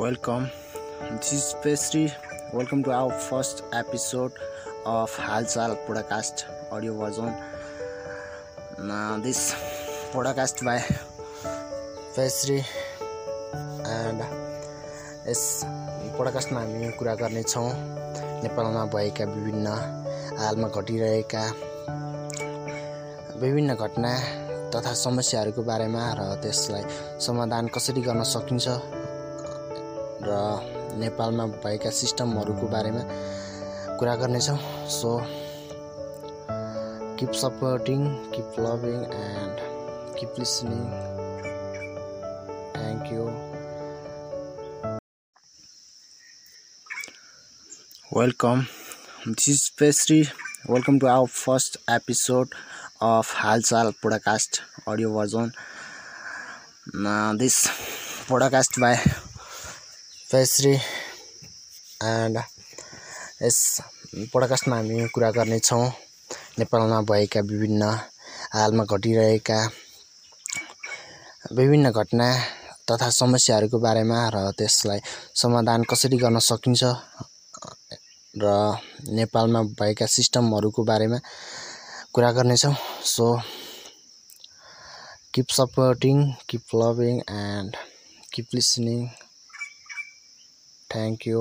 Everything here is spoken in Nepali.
Welcome this स्पेसरी welcome to our first episode of Halchal podcast audio version by बा एन्ड यस पोडाकास्टमा हामी कुरा गर्नेछौँ। नेपालमा भएका विभिन्न हालमा घटिरहेका विभिन्न घटना तथा समस्याहरूको बारेमा र त्यसलाई समाधान कसरी गर्न सकिन्छ र नेपालमा भएका सिस्टमहरूको बारेमा कुरा गर्नेछौँ। So keep supporting keep loving and keep listening thank you welcome this is Pastry welcome to our first episode of Halchal podcast audio version this podcast by Pastry and यस पोडकास्टमा हामी कुरा गर्नेछौँ। नेपालमा भएका विभिन्न हालमा घटिरहेका विभिन्न घटना तथा समस्याहरूको बारेमा र त्यसलाई समाधान कसरी गर्न सकिन्छ र नेपालमा भएका सिस्टमहरूको बारेमा कुरा गर्नेछौँ। So keep supporting keep loving and keep listening thank you